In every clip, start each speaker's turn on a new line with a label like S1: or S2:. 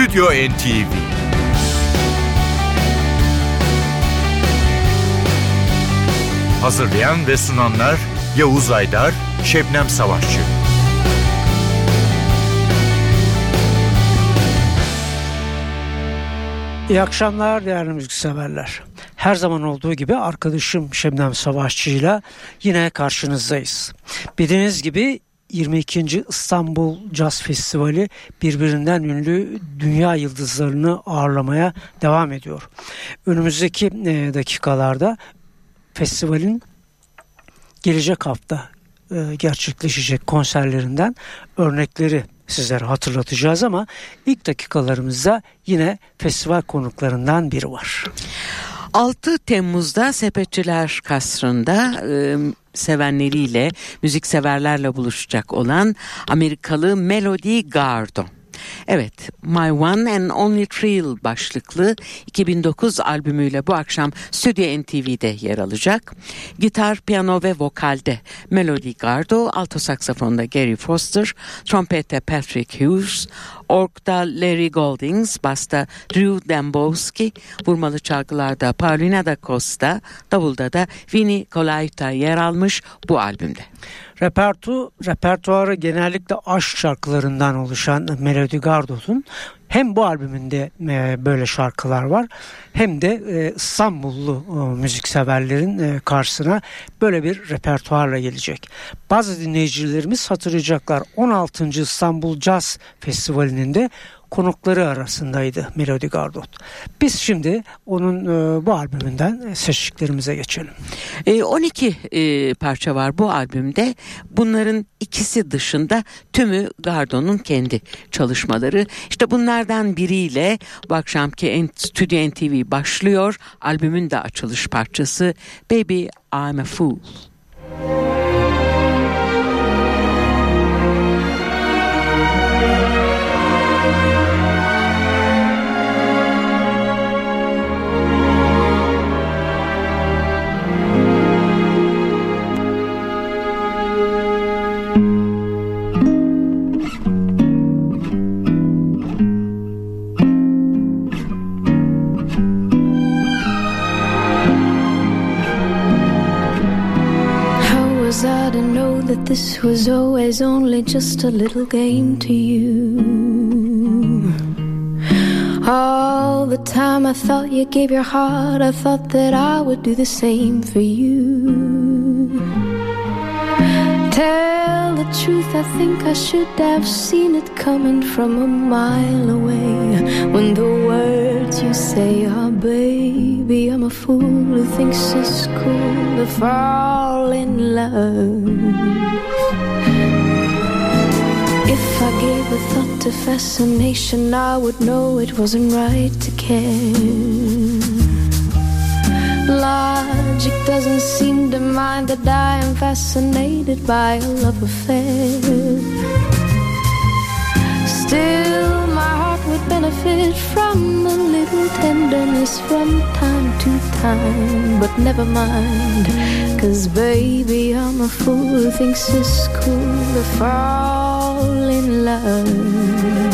S1: Stüdyo NTV Hazırlayan ve sunanlar Yavuz Aydar, Şebnem Savaşçı.
S2: İyi akşamlar değerli müzikseverler. Her zaman olduğu gibi arkadaşım Şebnem Savaşçı ile yine karşınızdayız. Bildiğiniz gibi 22. İstanbul Jazz Festivali birbirinden ünlü dünya yıldızlarını ağırlamaya devam ediyor. Önümüzdeki e, dakikalarda festivalin gelecek hafta e, gerçekleşecek konserlerinden örnekleri sizlere hatırlatacağız ama ilk dakikalarımızda yine festival konuklarından biri var.
S3: 6 Temmuz'da Sepetçiler Kasrı'nda e, sevenleriyle, müzikseverlerle buluşacak olan Amerikalı Melody Gardon. Evet, My One and Only Thrill başlıklı 2009 albümüyle bu akşam Stüdyo NTV'de yer alacak. Gitar, piyano ve vokalde Melody Gardo, alto saksafonda Gary Foster, trompette Patrick Hughes, orkta Larry Goldings, basta Drew Dembowski, vurmalı çalgılarda Paulina da Costa, davulda da Vinny Colaiuta yer almış bu albümde.
S2: Repertu, repertuarı genellikle aşk şarkılarından oluşan Melody Gardot'un hem bu albümünde e, böyle şarkılar var hem de e, İstanbullu e, müzikseverlerin karşısına böyle bir repertuarla gelecek. Bazı dinleyicilerimiz hatırlayacaklar 16. İstanbul Jazz Festivali'nin de konukları arasındaydı Melody Gardot. Biz şimdi onun e, bu albümünden seçtiklerimize geçelim.
S3: E, 12 e, parça var bu albümde. Bunların ikisi dışında tümü Gardot'un kendi çalışmaları. İşte bunlardan biriyle bu akşamki Studio NTV başlıyor. Albümün de açılış parçası Baby I'm a Fool.
S4: That this was always only just a little game to you. All the time I thought you gave your heart, I thought that I would do the same for you. Tell the truth, I think I should have seen it coming from a mile away. When the words you say are, baby, I'm a fool who thinks it's cool to fall in love. If I gave a thought to fascination, I would know it wasn't right to care. Logic doesn't seem to mind that I am fascinated by a love affair. Still, my heart would benefit from a little tenderness from time to time. But never mind, cause baby, I'm a fool who thinks it's cool to fall in love.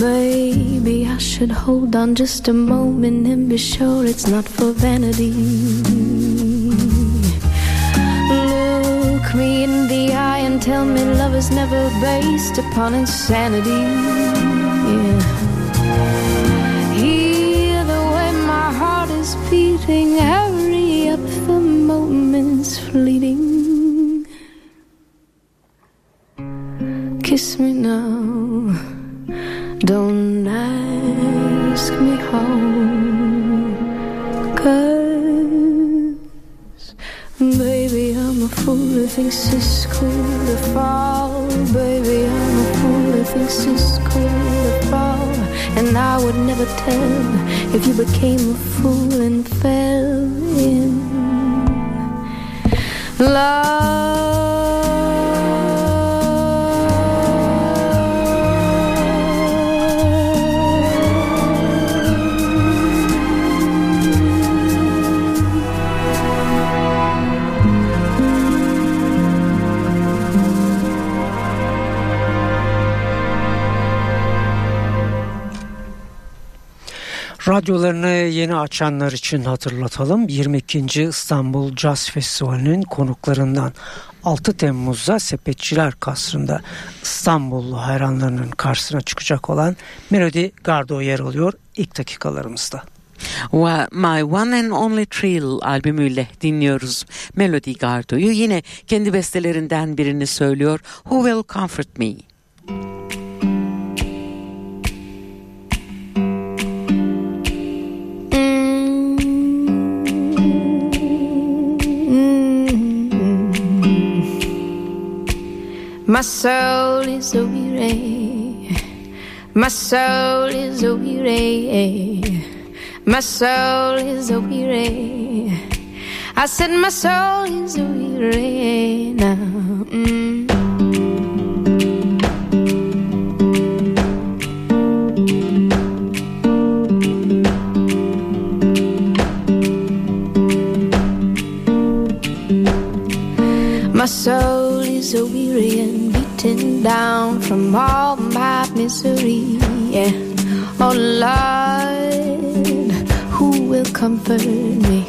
S4: Maybe I should hold on just a moment and be sure it's not for vanity. Look me in the eye and tell me love is never based upon insanity. Yeah. If you became
S2: Radyolarını yeni açanlar için hatırlatalım. 22. İstanbul Jazz Festivali'nin konuklarından 6 Temmuz'da Sepetçiler Kasrı'nda İstanbullu hayranlarının karşısına çıkacak olan Melody Gardo yer alıyor ilk dakikalarımızda.
S3: My One and Only Thrill albümüyle dinliyoruz Melody Gardo'yu. Yine kendi bestelerinden birini söylüyor. Who Will Comfort Me?
S4: My soul is a weary. My soul is a weary. My soul is a weary. I said my soul is a weary now. Mm. From all my misery. Yeah. Oh Lord, who will comfort me?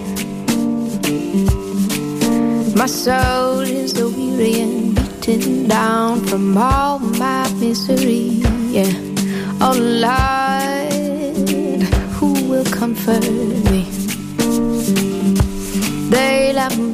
S4: My soul is a weary and beaten down from all my misery. Yeah. Oh Lord, who will comfort me? They love they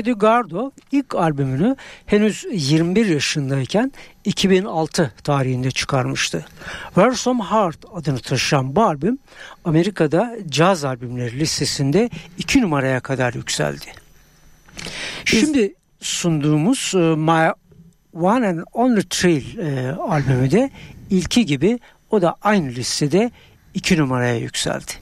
S2: Melody Gardo ilk albümünü henüz 21 yaşındayken 2006 tarihinde çıkarmıştı. Where Some Heart adını taşıyan bu albüm Amerika'da caz albümleri listesinde 2 numaraya kadar yükseldi. Şimdi sunduğumuz e, My One and Only Thrill e, albümü de ilki gibi o da aynı listede 2 numaraya yükseldi.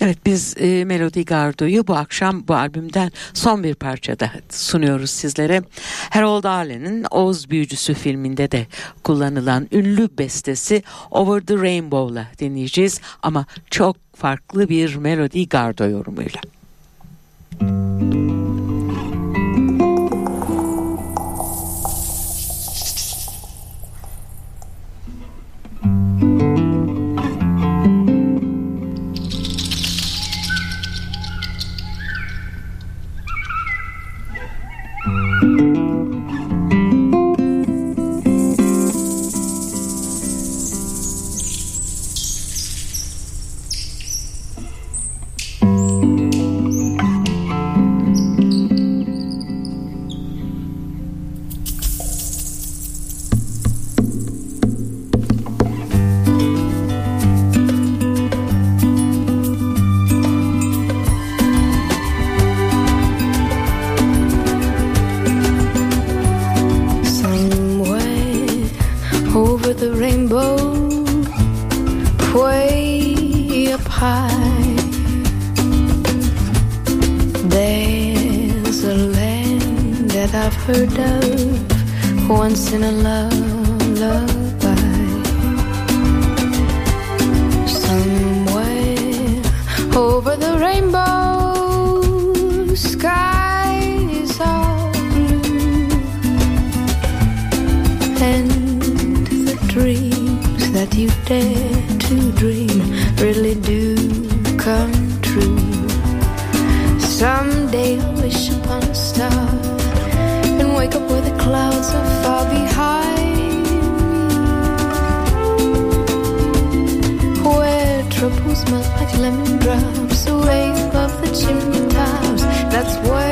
S3: Evet biz e, Melody Gardot'u bu akşam bu albümden son bir parçada sunuyoruz sizlere. Harold Arlen'in Oz Büyücüsü filminde de kullanılan ünlü bestesi Over the Rainbow'la dinleyeceğiz ama çok farklı bir Melody Gardot yorumuyla.
S5: Somewhere wish upon a star and wake up where the clouds are far behind me. Where troubles melt like lemon drops away above the chimney tops. That's where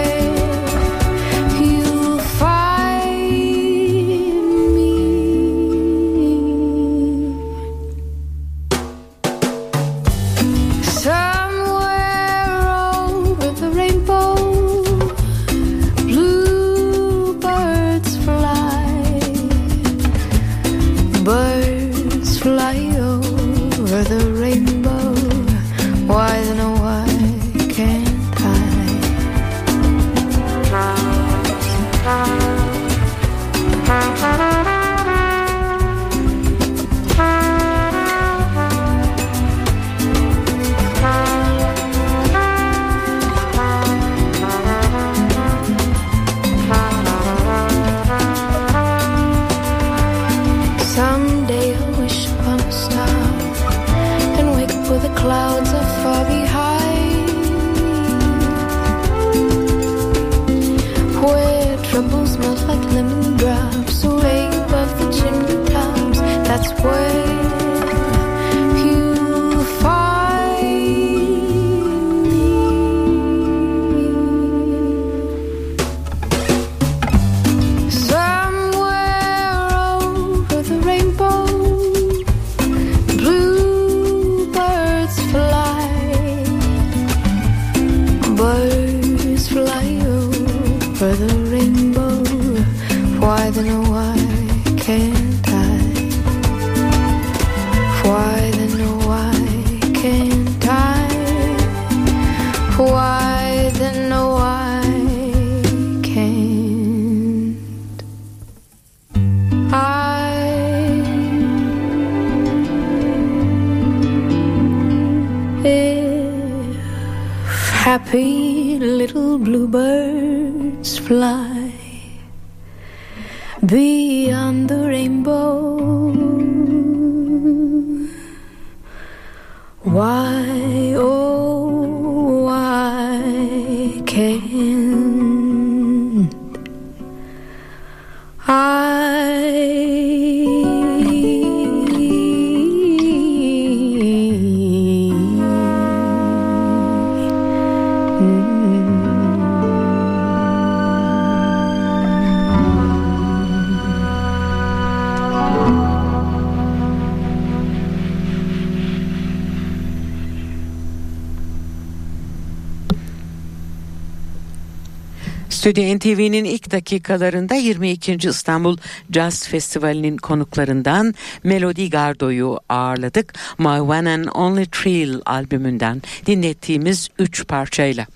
S3: Stüdyo NTV'nin ilk dakikalarında 22. İstanbul Jazz Festivali'nin konuklarından Melody Gardo'yu ağırladık. My One and Only Thrill albümünden dinlettiğimiz üç parçayla.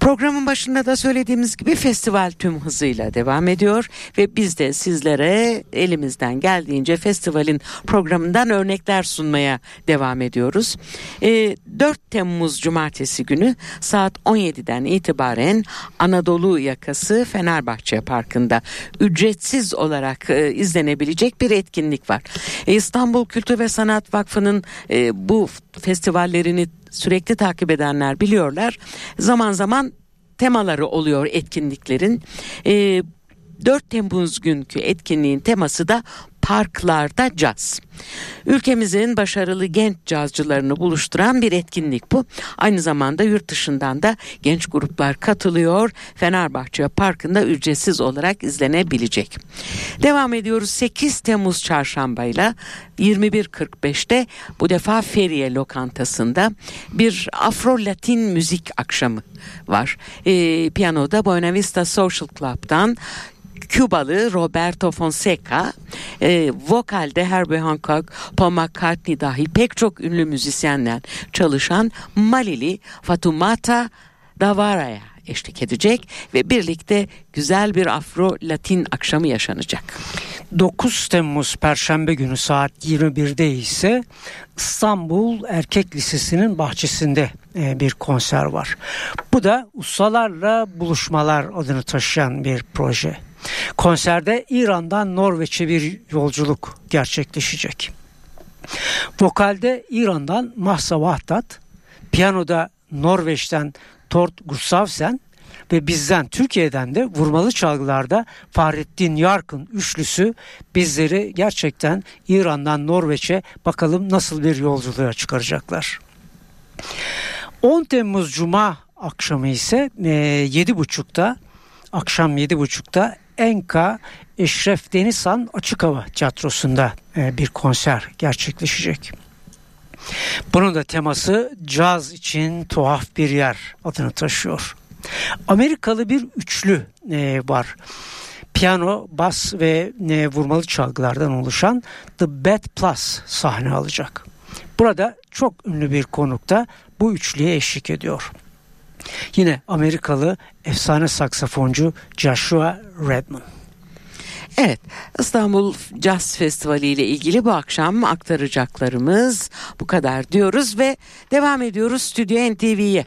S3: Programın başında da söylediğimiz gibi festival tüm hızıyla devam ediyor ve biz de sizlere elimizden geldiğince festivalin programından örnekler sunmaya devam ediyoruz. E, 4 Temmuz Cumartesi günü saat 17'den itibaren Anadolu yakası Fenerbahçe Parkı'nda ücretsiz olarak e, izlenebilecek bir etkinlik var. İstanbul Kültür ve Sanat Vakfı'nın e, bu festivallerini sürekli takip edenler biliyorlar. Zaman zaman temaları oluyor etkinliklerin. E, 4 Temmuz günkü etkinliğin teması da parklarda caz. Ülkemizin başarılı genç cazcılarını buluşturan bir etkinlik bu. Aynı zamanda yurt dışından da genç gruplar katılıyor. Fenerbahçe Parkı'nda ücretsiz olarak izlenebilecek. Devam ediyoruz 8 Temmuz çarşamba ile 21.45'te bu defa Feriye lokantasında bir Afro-Latin müzik akşamı var. E, piyanoda Buena Vista Social Club'dan Kübalı Roberto Fonseca, e, vokalde Herbie Hancock, Paul McCartney dahil pek çok ünlü müzisyenler çalışan Malili Fatumata Davara'ya eşlik edecek ve birlikte güzel bir Afro-Latin akşamı yaşanacak.
S2: 9 Temmuz Perşembe günü saat 21'de ise İstanbul Erkek Lisesi'nin bahçesinde e, bir konser var. Bu da ustalarla buluşmalar adını taşıyan bir proje. Konserde İran'dan Norveç'e bir yolculuk gerçekleşecek. Vokalde İran'dan Mahsa Vahdat, piyanoda Norveç'ten Tord Gustavsen ve bizden Türkiye'den de vurmalı çalgılarda Fahrettin Yarkın üçlüsü bizleri gerçekten İran'dan Norveç'e bakalım nasıl bir yolculuğa çıkaracaklar. 10 Temmuz Cuma akşamı ise 7.30'da akşam 7.30'da Enka Eşref Denizhan Açık Hava Tiyatrosu'nda e, bir konser gerçekleşecek. Bunun da teması caz için tuhaf bir yer adını taşıyor. Amerikalı bir üçlü e, var. Piyano, bas ve e, vurmalı çalgılardan oluşan The Bad Plus sahne alacak. Burada çok ünlü bir konukta bu üçlüye eşlik ediyor. Yine Amerikalı efsane saksafoncu Joshua Redman.
S3: Evet İstanbul Jazz Festivali ile ilgili bu akşam aktaracaklarımız bu kadar diyoruz ve devam ediyoruz Stüdyo NTV'ye.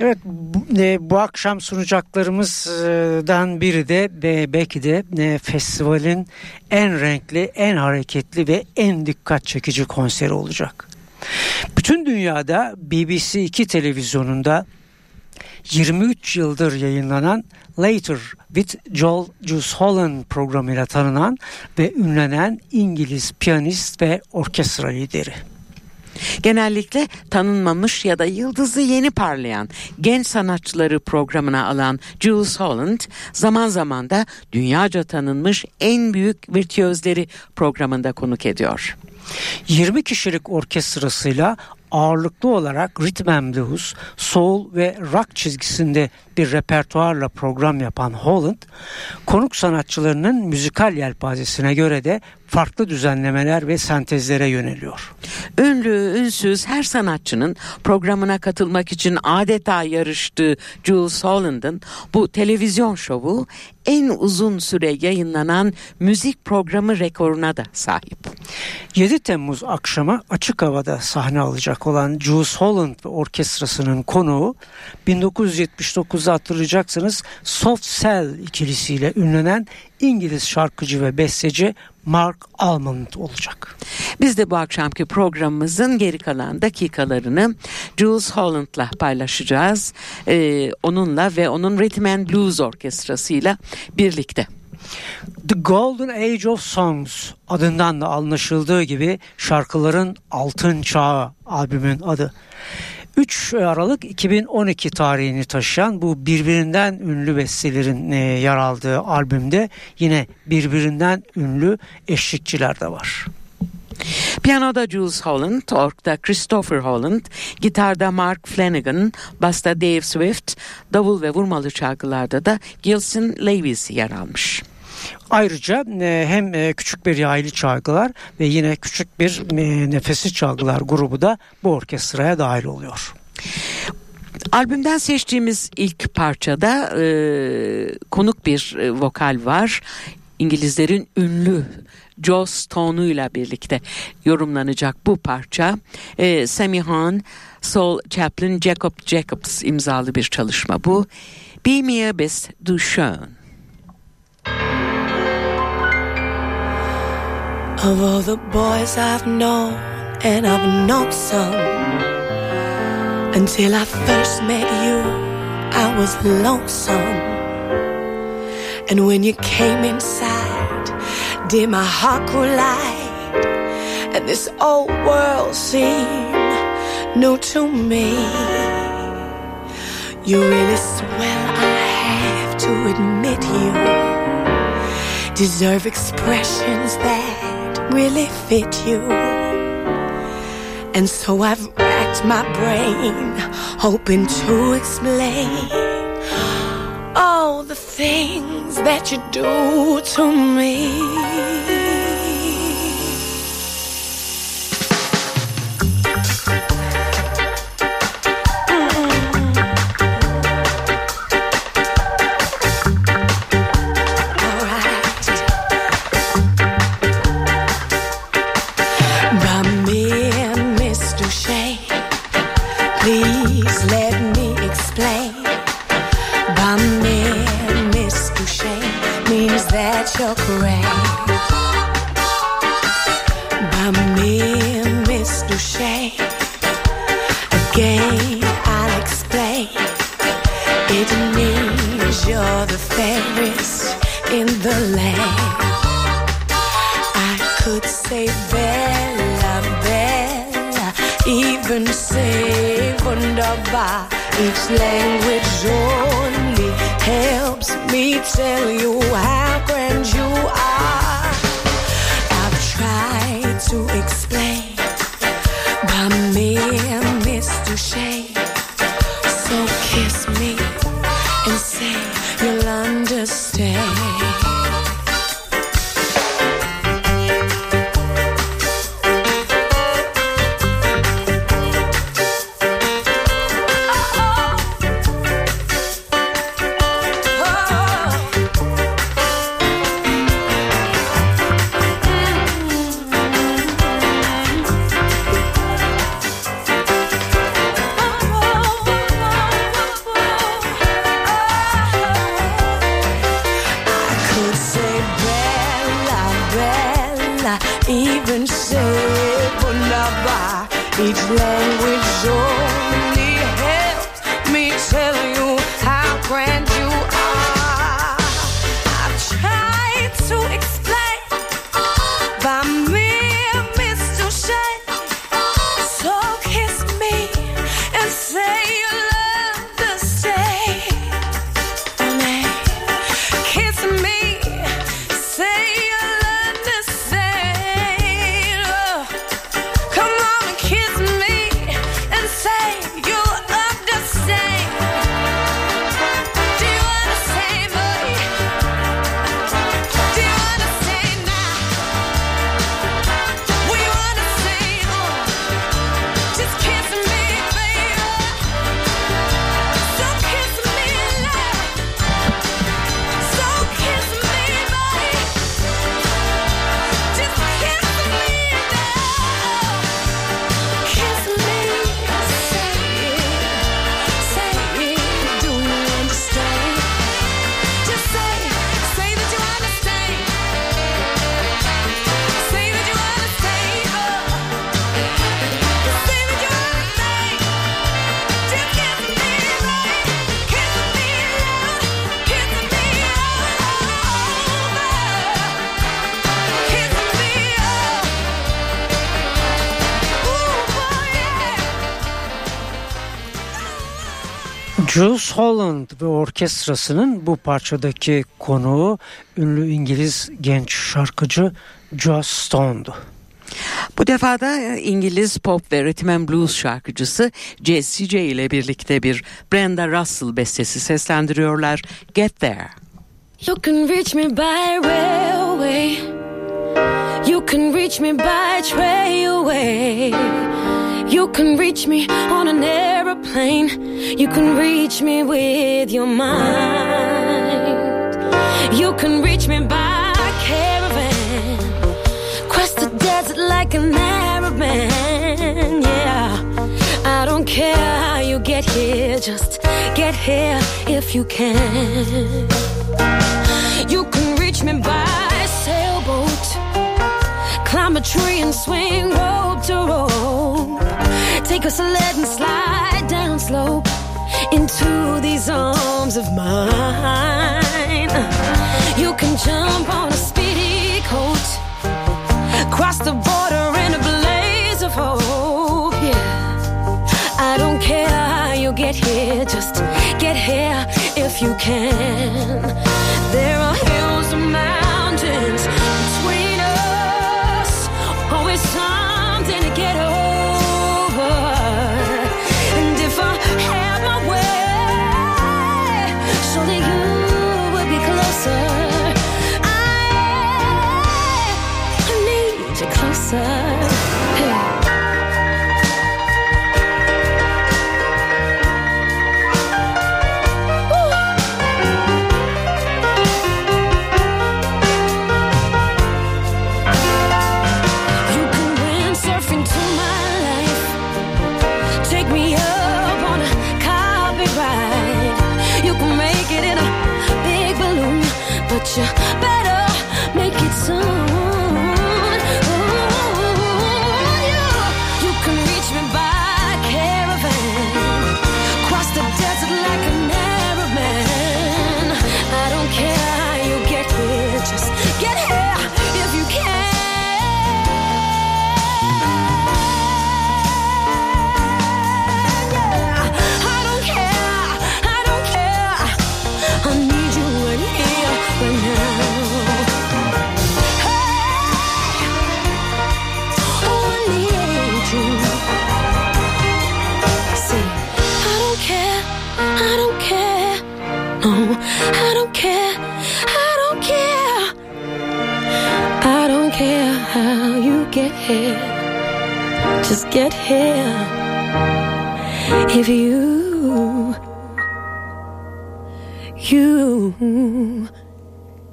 S2: Evet bu, e, bu akşam sunacaklarımızdan biri de e, belki de e, festivalin en renkli, en hareketli ve en dikkat çekici konseri olacak. Bütün dünyada BBC 2 televizyonunda 23 yıldır yayınlanan Later with Joel Juice Holland programıyla tanınan ve ünlenen İngiliz piyanist ve orkestra lideri.
S3: Genellikle tanınmamış ya da yıldızı yeni parlayan genç sanatçıları programına alan Jules Holland zaman zaman da dünyaca tanınmış en büyük virtüözleri programında konuk ediyor.
S2: 20 kişilik orkestrasıyla ağırlıklı olarak rhythm and blues, soul ve rock çizgisinde bir repertuarla program yapan Holland, konuk sanatçılarının müzikal yelpazesine göre de farklı düzenlemeler ve sentezlere yöneliyor.
S3: Ünlü, ünsüz her sanatçının programına katılmak için adeta yarıştığı Jules Holland'ın bu televizyon şovu en uzun süre yayınlanan müzik programı rekoruna da sahip.
S2: 7 Temmuz akşamı açık havada sahne alacak olan Jules Holland ve orkestrasının konuğu 1979'da hatırlayacaksınız Soft Cell ikilisiyle ünlenen İngiliz şarkıcı ve besteci Mark Almond olacak.
S3: Biz de bu akşamki programımızın geri kalan dakikalarını Jules Holland'la paylaşacağız. Ee, onunla ve onun Rhythm and Blues orkestrasıyla birlikte.
S2: The Golden Age of Songs adından da anlaşıldığı gibi şarkıların altın çağı albümün adı. 3 Aralık 2012 tarihini taşıyan bu birbirinden ünlü bestelerin e, yer aldığı albümde yine birbirinden ünlü eşlikçiler de var.
S3: Piyanoda Jules Holland, orkta Christopher Holland, gitarda Mark Flanagan, basta Dave Swift, davul ve vurmalı çalgılarda da Gilson Lewis yer almış.
S2: Ayrıca e, hem e, küçük bir yaylı çalgılar ve yine küçük bir e, nefesi çalgılar grubu da bu orkestraya dahil oluyor.
S3: Albümden seçtiğimiz ilk parçada e, konuk bir vokal var. İngilizlerin ünlü Joe Stone'uyla birlikte yorumlanacak bu parça e, Sammy Hahn, Saul Chaplin, Jacob Jacobs imzalı bir çalışma bu. Be mir bist du schön.
S4: Of all the boys I've known, and I've known some, until I first met you, I was lonesome. And when you came inside, did my heart light, and this old world seemed new to me. You really swell, I have to admit you deserve expressions that really fit you. And so I've racked my brain, hoping to explain all the things that you do to me.
S2: Jules Holland ve orkestrasının bu parçadaki konuğu ünlü İngiliz genç şarkıcı Joss Stone'du.
S3: Bu defa da İngiliz pop ve rhythm and blues şarkıcısı Jessie J ile birlikte bir Brenda Russell bestesi seslendiriyorlar. Get There.
S4: You can reach me by railway. You can reach me by trailway. You can reach me on an aeroplane. You can reach me with your mind. You can reach me by caravan. Cross the desert like an Arab man. Yeah. I don't care how you get here. Just get here if you can. You can reach me by sailboat. Climb a tree and swing rope to rope. Take a sled and slide down slope into these arms of mine. You can jump on a speedy coat. Cross the border in a blaze of hope. Yeah. I don't care how you get here, just get here if you can.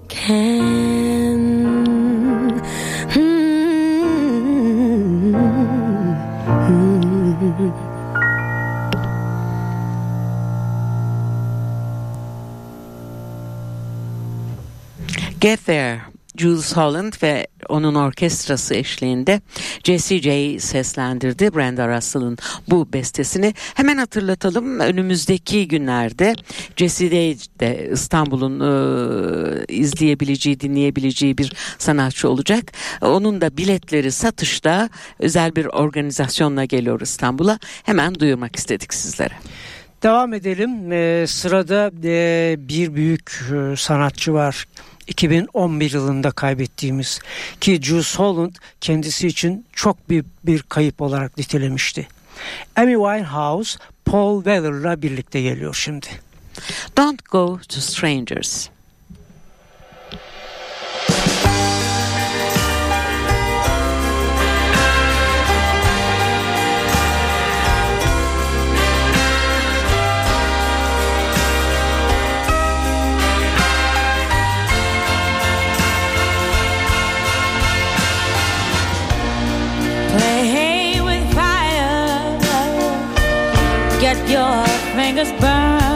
S4: Can. Get
S3: There. Jules Holland ve onun orkestrası eşliğinde Jessie J seslendirdi Brenda Russell'ın bu bestesini. Hemen hatırlatalım önümüzdeki günlerde Jessie J de İstanbul'un e, izleyebileceği, dinleyebileceği bir sanatçı olacak. Onun da biletleri satışta özel bir organizasyonla geliyor İstanbul'a. Hemen duyurmak istedik sizlere.
S2: Devam edelim. Ee, sırada e, bir büyük e, sanatçı var. 2011 yılında kaybettiğimiz ki Jules Holland kendisi için çok büyük bir kayıp olarak nitelemişti. Amy Winehouse Paul Weller'la birlikte geliyor şimdi.
S3: Don't go to strangers.
S6: Your fingers burned.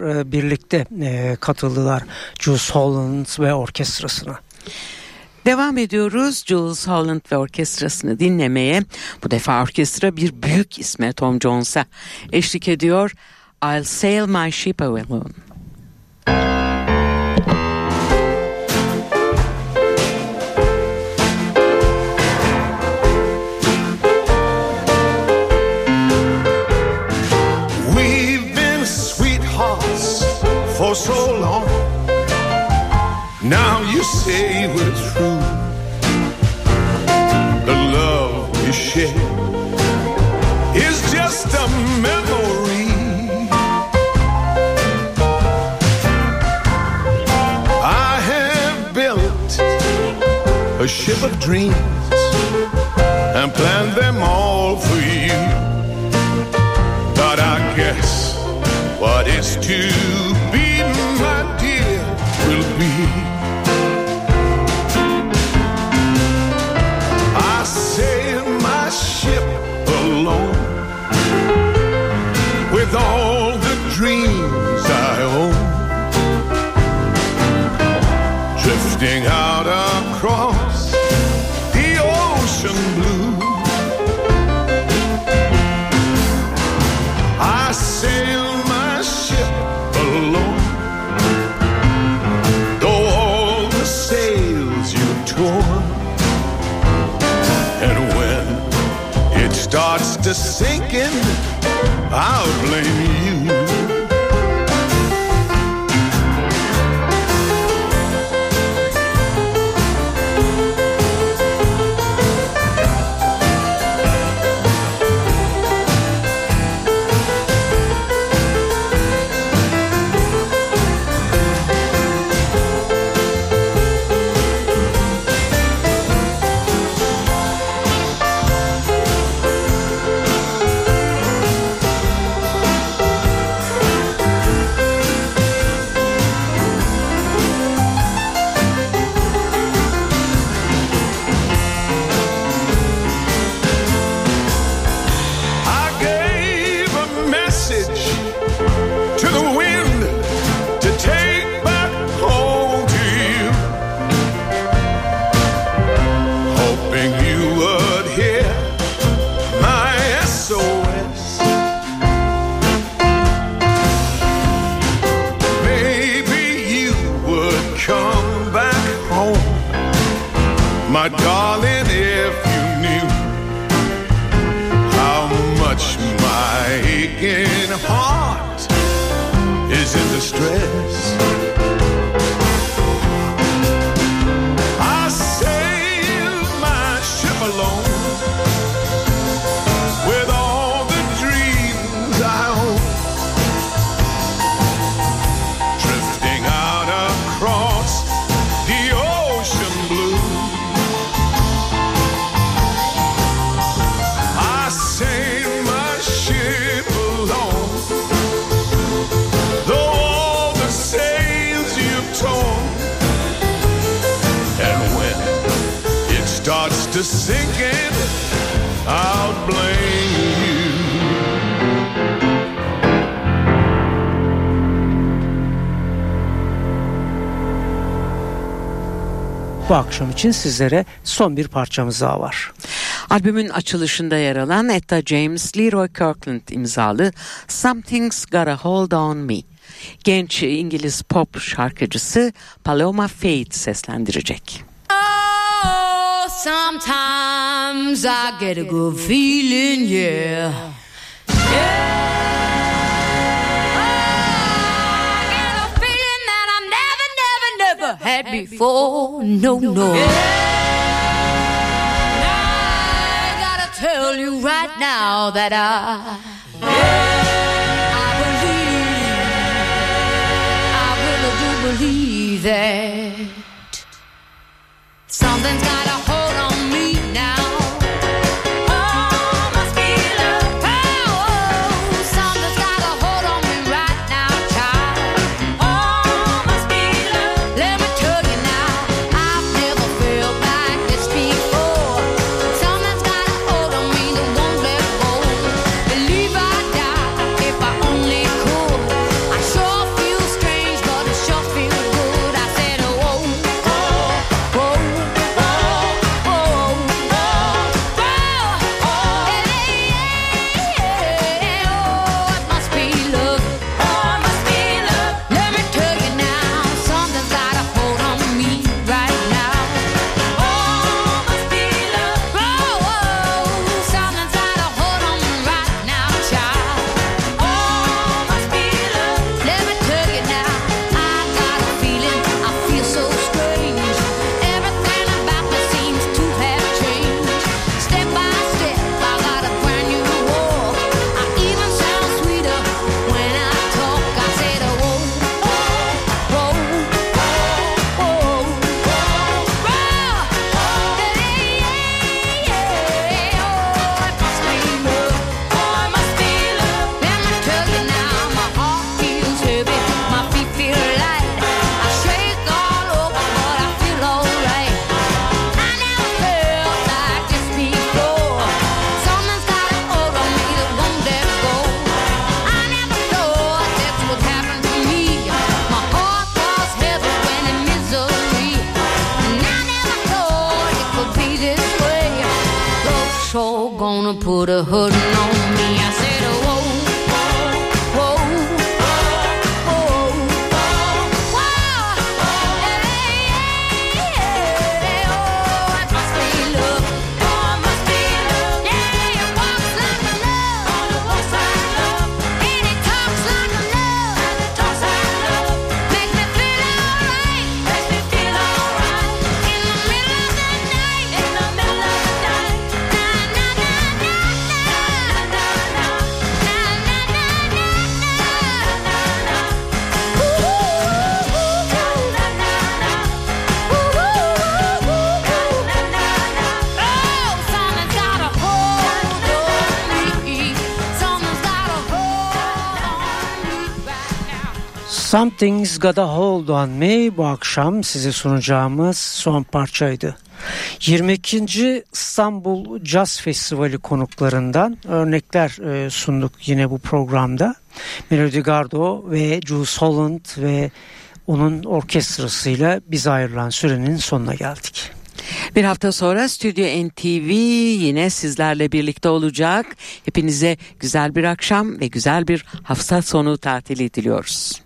S2: E, birlikte e, katıldılar Jules Holland ve orkestrasına.
S3: Devam ediyoruz Jules Holland ve orkestrasını dinlemeye. Bu defa orkestra bir büyük isme Tom Jones'a eşlik ediyor. I'll sail my ship alone.
S7: ship of dreams and planned them all for you. But I guess what is too Just sinking, I'll blame you. My darling, if you knew how much my aching heart is in distress.
S2: Bu akşam için sizlere son bir parçamız daha var.
S3: Albümün açılışında yer alan Etta James, Leroy Kirkland imzalı Something's Gotta Hold On Me. Genç İngiliz pop şarkıcısı Paloma Faith seslendirecek.
S6: Oh, sometimes I get a good feeling, yeah. Yeah. never had before. No, no. Yeah. I gotta tell you right now that I. Yeah. I believe. I really do believe that something's gotta. Something's Got a Hold on Me
S2: bu akşam size sunacağımız son parçaydı. 22. İstanbul Jazz Festivali konuklarından örnekler e, sunduk yine bu programda. Melody Gardo ve Jules Holland ve onun orkestrasıyla biz ayrılan sürenin sonuna geldik.
S3: Bir hafta sonra Stüdyo NTV yine sizlerle birlikte olacak. Hepinize güzel bir akşam ve güzel bir hafta sonu tatili diliyoruz.